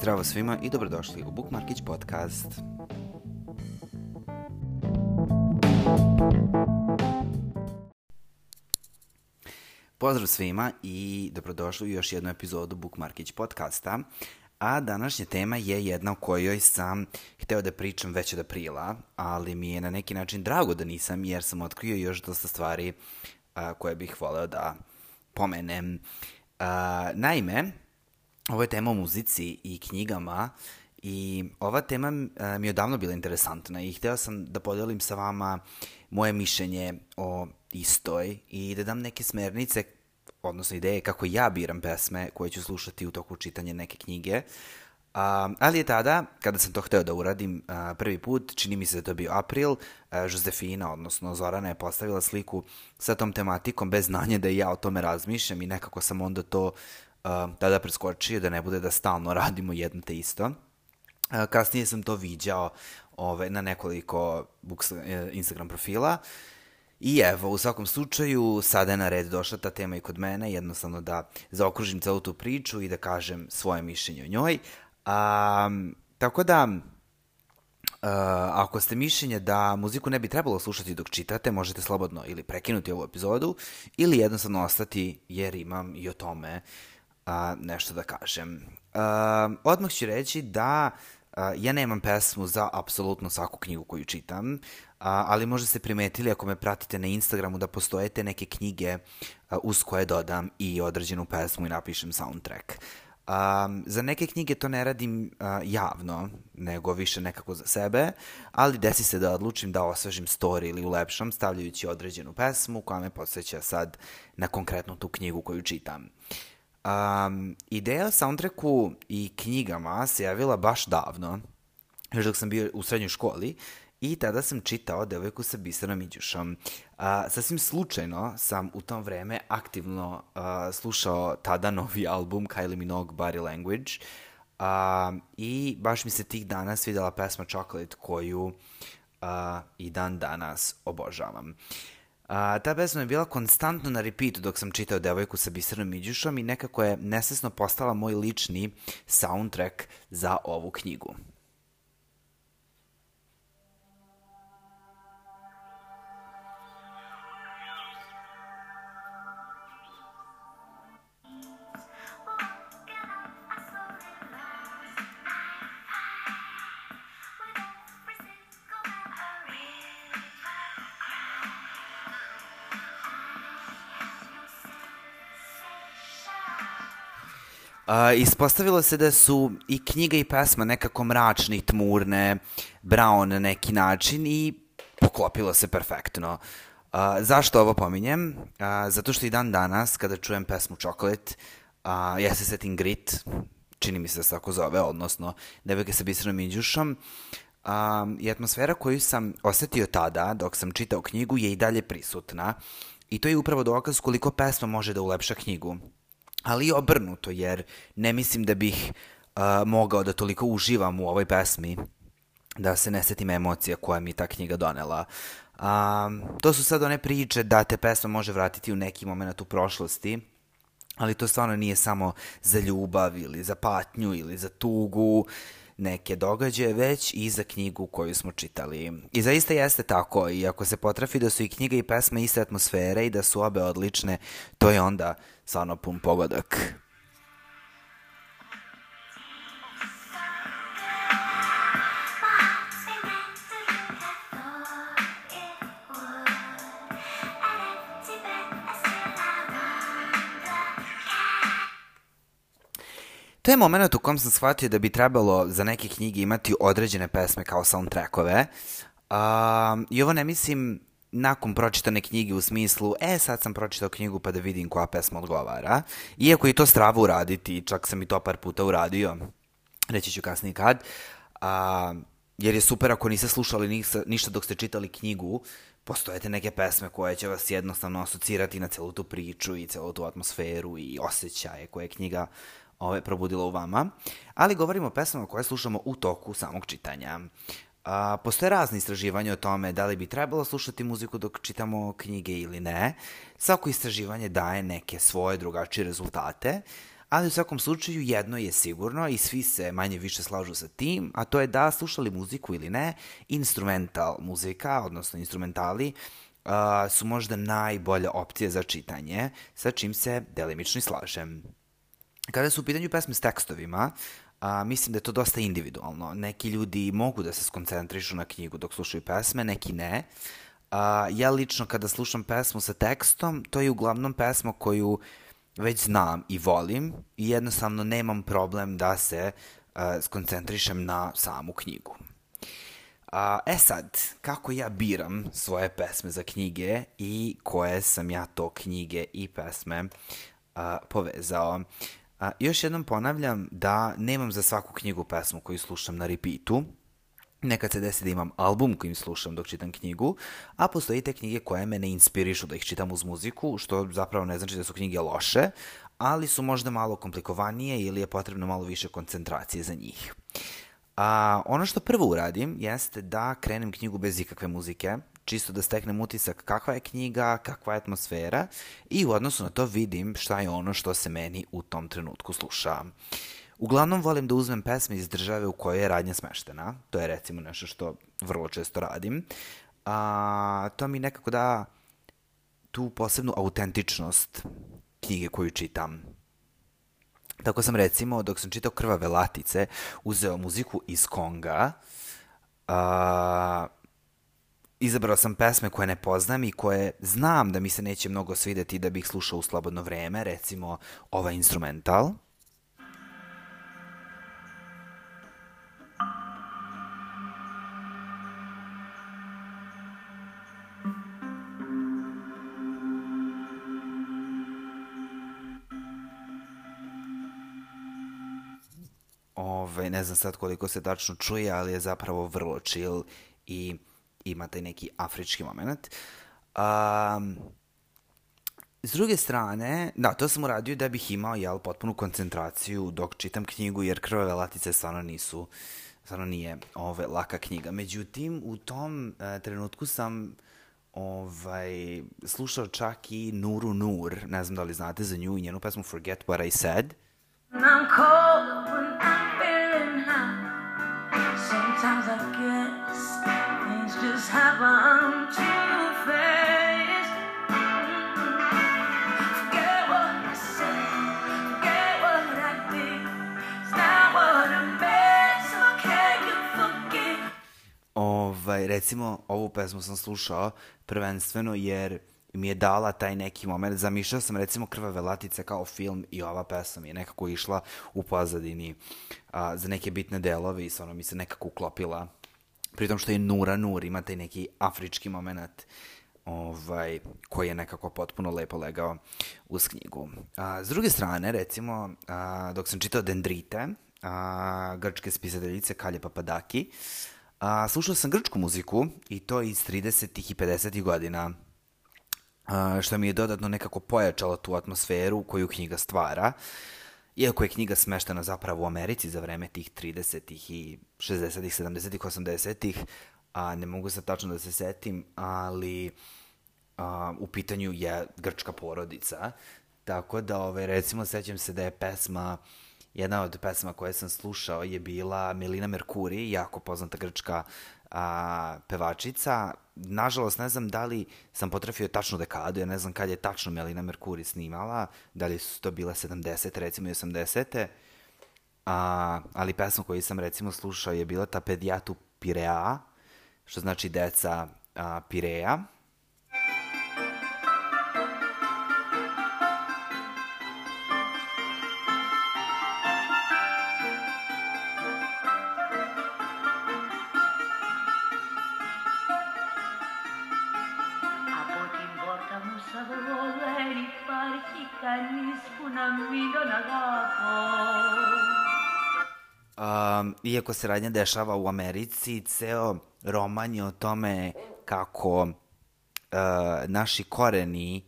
Zdravo svima i dobrodošli u Bookmarkić podcast. Pozdrav svima i dobrodošli u još jednu epizodu Bookmarkić podcasta. A današnja tema je jedna o kojoj sam hteo da pričam već od aprila, ali mi je na neki način drago da nisam jer sam otkrio još dosta stvari a, koje bih voleo da pomenem. A, naime, ovo je tema o muzici i knjigama i ova tema a, mi je odavno bila interesantna i hteo sam da podelim sa vama moje mišljenje o istoj i da dam neke smernice odnosno ideje kako ja biram pesme koje ću slušati u toku čitanja neke knjige. Um, ali je tada, kada sam to hteo da uradim uh, prvi put, čini mi se da to bio april, uh, Josefina, odnosno Zorana je postavila sliku sa tom tematikom bez znanja da ja o tome razmišljam i nekako sam onda to tada preskočio da ne bude da stalno radimo jedno te isto. Kasnije sam to viđao ove, na nekoliko books, Instagram profila I evo, u svakom slučaju, sada je na red došla ta tema i kod mene, jednostavno da zaokružim celu tu priču i da kažem svoje mišljenje o njoj. Um, tako da, Uh, ako ste mišljenje da muziku ne bi trebalo slušati dok čitate, možete slobodno ili prekinuti ovu epizodu ili jednostavno ostati jer imam i o tome uh, nešto da kažem. Uh, odmah ću reći da uh, ja nemam pesmu za apsolutno svaku knjigu koju čitam, uh, ali možda ste primetili ako me pratite na Instagramu da postojete neke knjige uh, uz koje dodam i određenu pesmu i napišem soundtrack. Um, za neke knjige to ne radim uh, javno, nego više nekako za sebe, ali desi se da odlučim da osvežim story ili ulepšam stavljajući određenu pesmu koja me podsjeća sad na konkretno tu knjigu koju čitam. Um, ideja o soundtracku i knjigama se javila baš davno, još dok sam bio u srednjoj školi I tada sam čitao Devojku sa biserom Iđušom. A, sasvim slučajno sam u tom vreme aktivno a, slušao tada novi album Kylie Minogue Body Language a, i baš mi se tih dana svidela pesma Chocolate koju a, i dan danas obožavam. A, ta pesma je bila konstantno na repeatu dok sam čitao Devojku sa biserom Iđušom i nekako je nesesno postala moj lični soundtrack za ovu knjigu. Ispostavilo se da su i knjiga i pesma nekako mračne i tmurne, brown na neki način i poklopilo se perfektno. Uh, zašto ovo pominjem? Uh, zato što i dan danas, kada čujem pesmu Chocolate, uh, ja se setim Grit, čini mi se da se tako zove, odnosno Devojke sa biserom iđušom, um, i atmosfera koju sam osetio tada, dok sam čitao knjigu, je i dalje prisutna. I to je upravo dokaz koliko pesma može da ulepša knjigu ali i obrnuto, jer ne mislim da bih uh, mogao da toliko uživam u ovoj pesmi, da se ne setim emocija koja mi ta knjiga donela. Um, to su sad one priče da te pesma može vratiti u neki moment u prošlosti, ali to stvarno nije samo za ljubav ili za patnju ili za tugu, neke događaje, već i za knjigu koju smo čitali. I zaista jeste tako, i ako se potrafi da su i knjiga i pesma iste atmosfere i da su obe odlične, to je onda stvarno pun pogodak. To je moment u kom sam shvatio da bi trebalo za neke knjige imati određene pesme kao soundtrackove. Uh, I ovo ne mislim nakon pročitane knjige u smislu, e, sad sam pročitao knjigu pa da vidim koja pesma odgovara. Iako i to stravo uraditi, čak sam i to par puta uradio, reći ću kasnije kad, a, jer je super ako niste slušali ništa dok ste čitali knjigu, postojete neke pesme koje će vas jednostavno asocirati na celu tu priču i celu tu atmosferu i osjećaje koje je knjiga ove, probudila u vama, ali govorimo o pesmama koje slušamo u toku samog čitanja. A, postoje razne istraživanja o tome da li bi trebalo slušati muziku dok čitamo knjige ili ne. Svako istraživanje daje neke svoje drugačije rezultate, Ali u svakom slučaju jedno je sigurno i svi se manje više slažu sa tim, a to je da slušali muziku ili ne, instrumental muzika, odnosno instrumentali, uh, su možda najbolja opcija za čitanje, sa čim se delimično i slažem. Kada su u pitanju pesme s tekstovima, a, mislim da je to dosta individualno. Neki ljudi mogu da se skoncentrišu na knjigu dok slušaju pesme, neki ne. A, ja lično kada slušam pesmu sa tekstom, to je uglavnom pesma koju već znam i volim i jednostavno nemam problem da se a, skoncentrišem na samu knjigu. A, e sad, kako ja biram svoje pesme za knjige i koje sam ja to knjige i pesme a, povezao? A, još jednom ponavljam da nemam za svaku knjigu pesmu koju slušam na repeatu, Nekad se desi da imam album kojim slušam dok čitam knjigu, a postoji te knjige koje me ne inspirišu da ih čitam uz muziku, što zapravo ne znači da su knjige loše, ali su možda malo komplikovanije ili je potrebno malo više koncentracije za njih. A, ono što prvo uradim jeste da krenem knjigu bez ikakve muzike, čisto da steknem utisak kakva je knjiga, kakva je atmosfera i u odnosu na to vidim šta je ono što se meni u tom trenutku sluša. Uglavnom volim da uzmem pesme iz države u kojoj je radnja smeštena. To je recimo nešto što vrlo često radim. A, to mi nekako da tu posebnu autentičnost knjige koju čitam. Tako sam recimo, dok sam čitao Krvave latice, uzeo muziku iz Konga, a, izabrao sam pesme koje ne poznam i koje znam da mi se neće mnogo svideti da bih slušao u slobodno vreme, recimo ovaj instrumental. Ove, ne znam sad koliko se tačno čuje, ali je zapravo vrlo chill i ima taj neki afrički moment. Um, S druge strane, da, to sam uradio da bih imao, jel, potpunu koncentraciju dok čitam knjigu, jer krvave latice stvarno nisu, stvarno nije ove, laka knjiga. Međutim, u tom e, trenutku sam ovaj, slušao čak i Nuru Nur, ne znam da li znate za nju i njenu pesmu Forget What I Said. I'm cold Ovaj, recimo, ovu pesmu sam slušao prvenstveno jer mi je dala taj neki moment. Zamišljao sam recimo Krvave latice kao film i ova pesma je nekako išla u pozadini a, za neke bitne delove i stvarno mi se nekako uklopila. Pritom što je Nura Nur, ima taj neki afrički moment ovaj, koji je nekako potpuno lepo legao uz knjigu. A, s druge strane, recimo, a, dok sam čitao Dendrite, a, grčke spisateljice Kalje Papadaki, a, slušao sam grčku muziku i to iz 30. i 50. godina a, što mi je dodatno nekako pojačalo tu atmosferu koju knjiga stvara. Iako je knjiga smeštena zapravo u Americi za vreme tih 30-ih i 60-ih, 70-ih, 80-ih, a ne mogu sad tačno da se setim, ali a, u pitanju je grčka porodica. Tako da, ovaj, recimo, sećam se da je pesma, jedna od pesma koje sam slušao je bila Melina Merkuri, jako poznata grčka a, pevačica. Nažalost, ne znam da li sam potrafio tačnu dekadu, ja ne znam kad je tačno Melina Merkuri snimala, da li su to bile 70. recimo i 80. A, ali pesma koju sam recimo slušao je bila ta Pediatu Pirea, što znači deca a, Pireja. πόρτα μου σαν βγω δεν υπάρχει κανείς που να μην τον αγαπώ. Um, iako se radnja dešava u Americi, ceo roman je o tome kako uh, naši koreni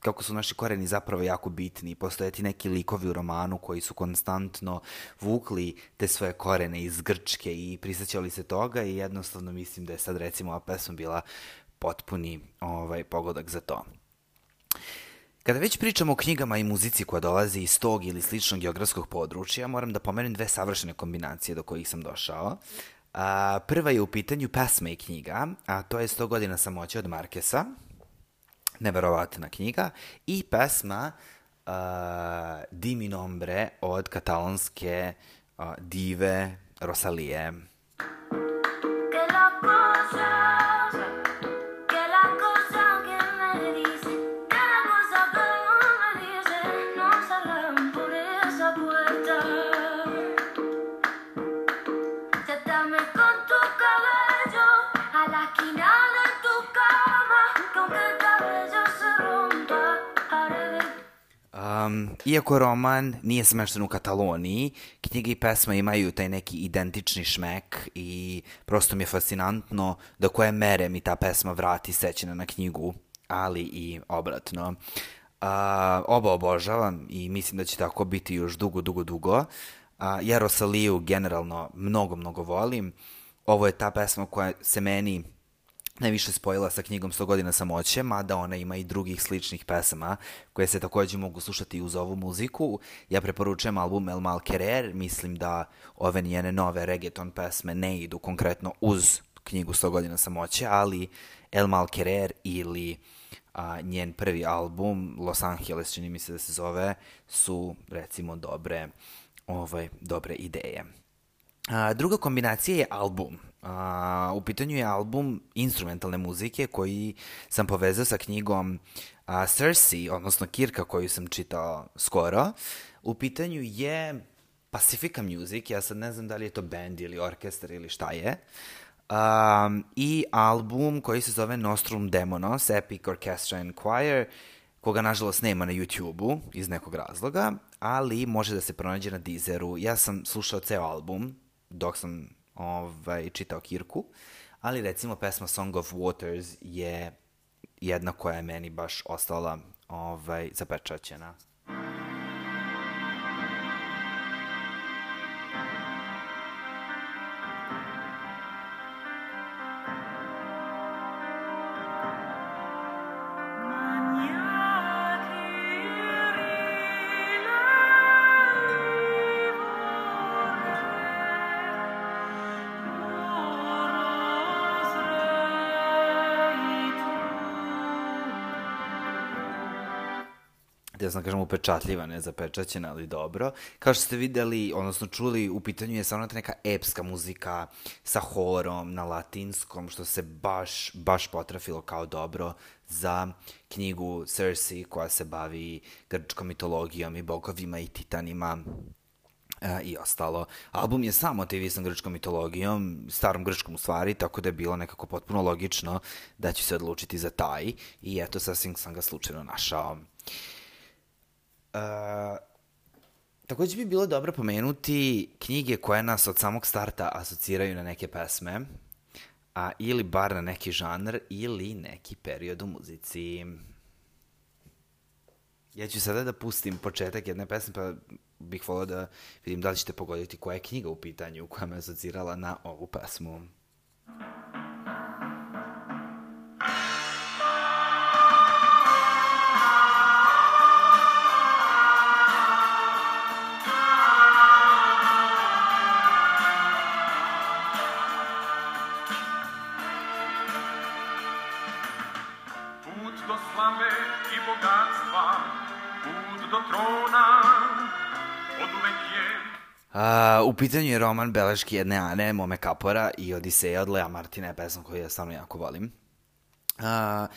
kako su naši koreni zapravo jako bitni. Postoje ti neki likovi u romanu koji su konstantno vukli te svoje korene iz Grčke i prisaćali se toga i jednostavno mislim da je sad recimo ova pesma bila potpuni ovaj, pogodak za to. Kada već pričamo o knjigama i muzici koja dolazi iz tog ili sličnog geografskog područja, moram da pomenem dve savršene kombinacije do kojih sam došao. A, prva je u pitanju pesma i knjiga, a to je 100 godina samoće od Markesa, neverovatna knjiga, i pesma uh, Di mi nombre od katalonske uh, dive Rosalije. Que la Um, iako roman nije smešten u Kataloniji, knjiga i pesma imaju taj neki identični šmek i prosto mi je fascinantno do koje mere mi ta pesma vrati sećena na knjigu, ali i obratno. Uh, oba obožavam i mislim da će tako biti još dugo, dugo, dugo. Uh, ja Rosaliju generalno mnogo, mnogo volim. Ovo je ta pesma koja se meni najviše spojila sa knjigom 100 godina samoće, mada ona ima i drugih sličnih pesama koje se takođe mogu slušati uz ovu muziku. Ja preporučujem album El Mal Querer, mislim da ove njene nove reggaeton pesme ne idu konkretno uz knjigu 100 godina samoće, ali El Mal Querer ili a, njen prvi album, Los Angeles, čini mi se da se zove, su recimo dobre, ovaj, dobre ideje. A, druga kombinacija je album. A, u pitanju je album instrumentalne muzike koji sam povezao sa knjigom a, Cersei, odnosno Kirka koju sam čitao skoro. U pitanju je Pacifica Music, ja sad ne znam da li je to band ili orkestar ili šta je. Um, I album koji se zove Nostrum Demonos, Epic Orchestra and Choir, koga nažalost nema na YouTube-u iz nekog razloga, ali može da se pronađe na Deezeru. Ja sam slušao ceo album dok sam ovaj, čitao Kirku, ali recimo pesma Song of Waters je jedna koja je meni baš ostala ovaj, zapečaćena. Da sam kažem upečatljiva, ne zapečaćena, ali dobro. Kao što ste videli, odnosno čuli, u pitanju je samo neka epska muzika sa horom na latinskom, što se baš, baš potrafilo kao dobro za knjigu Cersei koja se bavi grčkom mitologijom i bogovima i titanima e, i ostalo. Album je sam motivisan grčkom mitologijom, starom grčkom u stvari, tako da je bilo nekako potpuno logično da ću se odlučiti za taj i eto, sasvim sam ga slučajno našao. Uh, takođe bi bilo dobro pomenuti knjige koje nas od samog starta asociraju na neke pesme, a ili bar na neki žanr ili neki period u muzici. Ja ću sada da pustim početak jedne pesme, pa bih volio da vidim da li ćete pogoditi koja je knjiga u pitanju koja me asocirala na ovu pesmu. Pitanju je roman Beleški jedne Ane, Mome Kapora i Odiseja od Lea Martina, je pesma koju ja stvarno jako volim. A,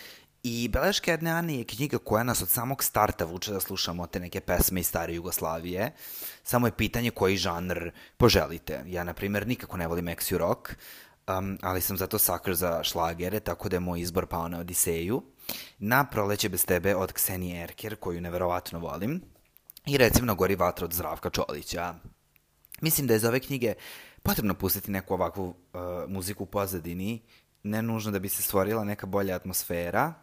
I Beleške jedne Ane je knjiga koja nas od samog starta vuče da slušamo te neke pesme iz stare Jugoslavije. Samo je pitanje koji žanr poželite. Ja, na primjer, nikako ne volim Exu Rock, um, ali sam zato sakr za šlagere, tako da je moj izbor pao na Odiseju. Na Proleće bez tebe od Ksenije Erker, koju neverovatno volim. I recimo na Gori vatra od Zdravka Čolića. Mislim da je za ove knjige potrebno pustiti neku ovakvu uh, muziku u pozadini, ne nužno da bi se stvorila neka bolja atmosfera,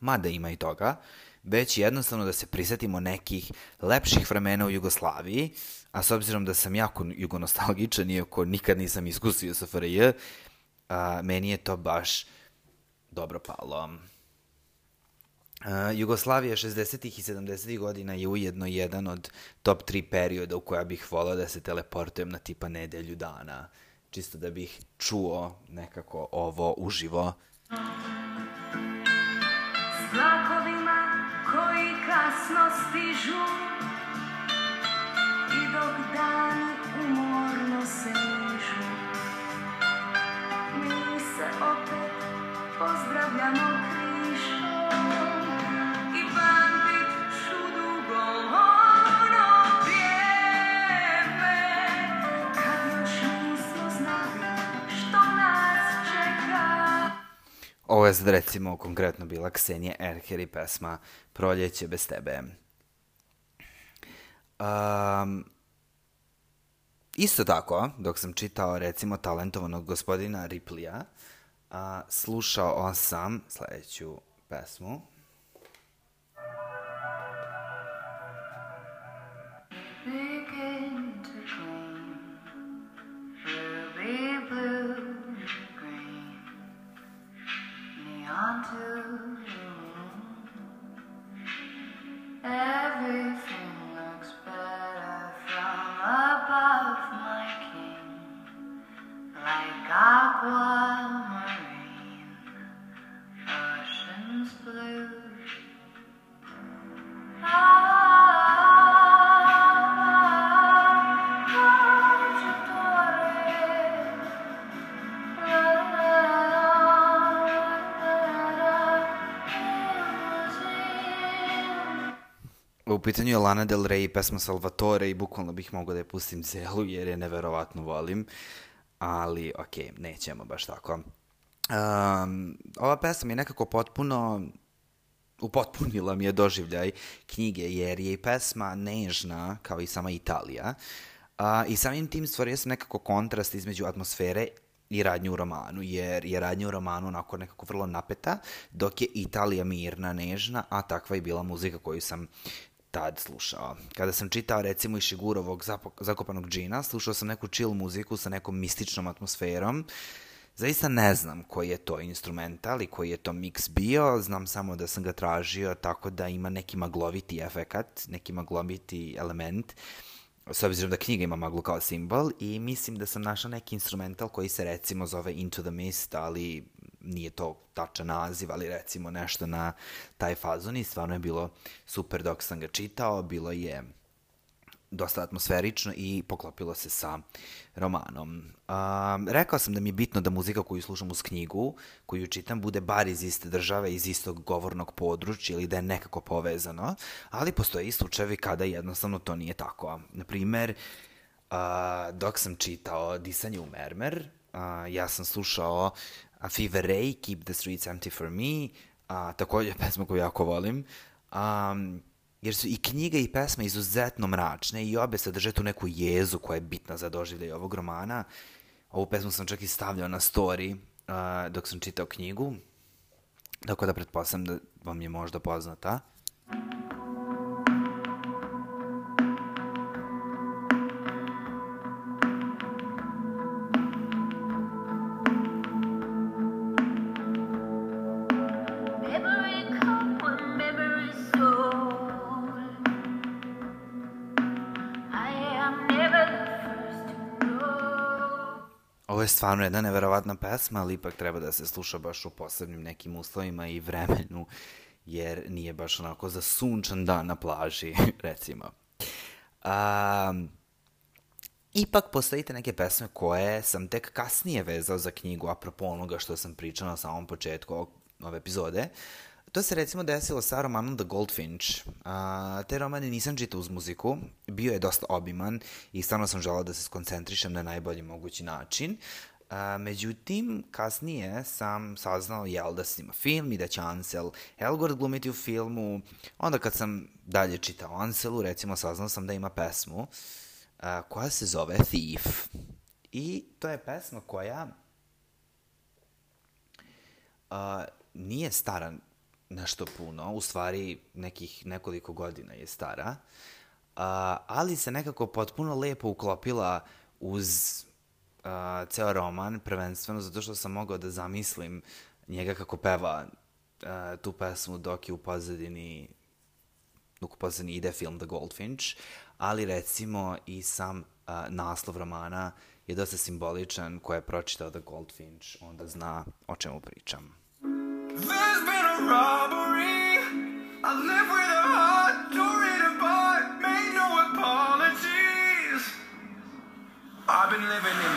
mada ima i toga, već jednostavno da se prisetimo nekih lepših vremena u Jugoslaviji, a s obzirom da sam jako jugonostalgičan, iako nikad nisam iskusio SFRJ, a, meni je to baš dobro palo. Jugoslavija 60. i 70. godina je ujedno jedan od top 3 perioda u koja bih volao da se teleportujem na tipa nedelju dana. Čisto da bih čuo nekako ovo uživo. S vlakovima koji kasno stižu I dok dani umorno se nižu Mi se opet pozdravljamo križom Ovo je sad recimo konkretno bila Ksenija Erher i pesma Proljeće bez tebe. Um, isto tako, dok sam čitao recimo talentovanog gospodina Riplija, a, slušao sam sledeću pesmu. Pitanju je Lana Del Rey i pesma Salvatore i bukvalno bih mogao da je pustim celu jer je neverovatno volim. Ali, okej, nećemo baš tako. Um, ova pesma je nekako potpuno upotpunila mi je doživljaj knjige, jer je i pesma nežna, kao i sama Italija. A, I samim tim stvorio sam nekako kontrast između atmosfere i radnje u romanu, jer je radnja u romanu onako nekako vrlo napeta, dok je Italija mirna, nežna, a takva je bila muzika koju sam tad slušao. Kada sam čitao recimo i Šigurovog Zapo- Zakopanog džina, slušao sam neku chill muziku sa nekom mističnom atmosferom, Zaista ne znam koji je to instrumental i koji je to mix bio, znam samo da sam ga tražio tako da ima neki magloviti efekat, neki magloviti element, s obzirom da knjiga ima maglu kao simbol i mislim da sam našao neki instrumental koji se recimo zove Into the Mist, ali nije to tačan naziv, ali recimo nešto na taj fazon i stvarno je bilo super dok sam ga čitao, bilo je dosta atmosferično i poklopilo se sa romanom. Um, rekao sam da mi je bitno da muzika koju slušam uz knjigu, koju čitam, bude bar iz iste države, iz istog govornog područja ili da je nekako povezano, ali postoje i slučajevi kada jednostavno to nije tako. Naprimer, uh, dok sam čitao Disanje u mermer, uh, ja sam slušao a Fever Ray, Keep the Streets Empty for Me, a, takođe pesma koju jako volim, um, jer su i knjiga i pesma izuzetno mračne i obe sadrže tu neku jezu koja je bitna za doživljaj ovog romana. Ovu pesmu sam čak i stavljao na story uh, dok sam čitao knjigu, tako da pretpostavljam da vam je možda poznata. Stvarno jedna neverovatna pesma, ali ipak treba da se sluša baš u posebnim nekim uslovima i vremenu, jer nije baš onako za sunčan dan na plaži, recimo. Um, ipak postojite neke pesme koje sam tek kasnije vezao za knjigu, apropo onoga što sam pričao na samom početku ovog- ove epizode. To se recimo desilo sa romanom The Goldfinch. A, te romane nisam čitao uz muziku, bio je dosta obiman i stvarno sam želao da se skoncentrišem na najbolji mogući način. A, međutim, kasnije sam saznao jel da snima film i da će Ansel Elgort glumiti u filmu. Onda kad sam dalje čitao Anselu, recimo saznao sam da ima pesmu a, koja se zove Thief. I to je pesma koja a, nije stara nešto puno, u stvari nekih nekoliko godina je stara, a, ali se nekako potpuno lepo uklopila uz a, ceo roman, prvenstveno zato što sam mogao da zamislim njega kako peva uh, tu pesmu dok je u pozadini dok u pozadini ide film The Goldfinch, ali recimo i sam uh, naslov romana je dosta simboličan, ko je pročitao The Goldfinch, onda zna o čemu pričam. There's been a robbery. I live with a heart, don't read a part, made no apologies. I've been living in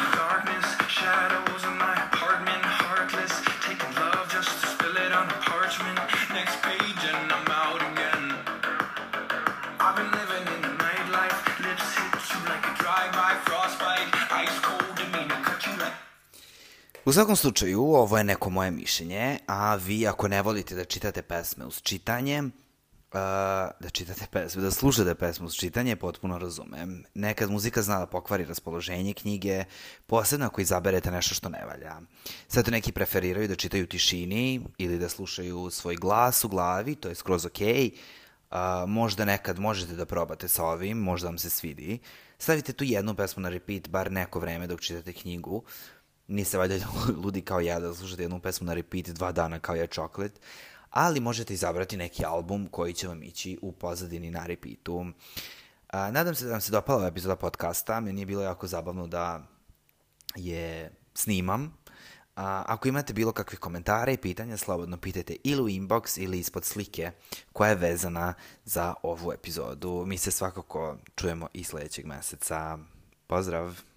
U svakom slučaju, ovo je neko moje mišljenje, a vi ako ne volite da čitate pesme uz čitanje, uh, da čitate pesme, da slušate pesme uz čitanje, potpuno razumem. Nekad muzika zna da pokvari raspoloženje knjige, posebno ako izaberete nešto što ne valja. Zato neki preferiraju da čitaju u tišini ili da slušaju svoj glas u glavi, to je skroz okej. Uh, možda nekad možete da probate sa ovim, možda vam se svidi. Stavite tu jednu pesmu na repeat, bar neko vreme dok čitate knjigu. Niste valjda ludi kao ja da slušate jednu pesmu na repeat dva dana kao ja čoklet, ali možete izabrati neki album koji će vam ići u pozadini na repeatu. A, nadam se da vam se dopala ova epizoda podcasta, meni je bilo jako zabavno da je snimam. A, ako imate bilo kakvih komentara i pitanja, slobodno pitajte ili u inbox ili ispod slike koja je vezana za ovu epizodu. Mi se svakako čujemo i sledećeg meseca. Pozdrav!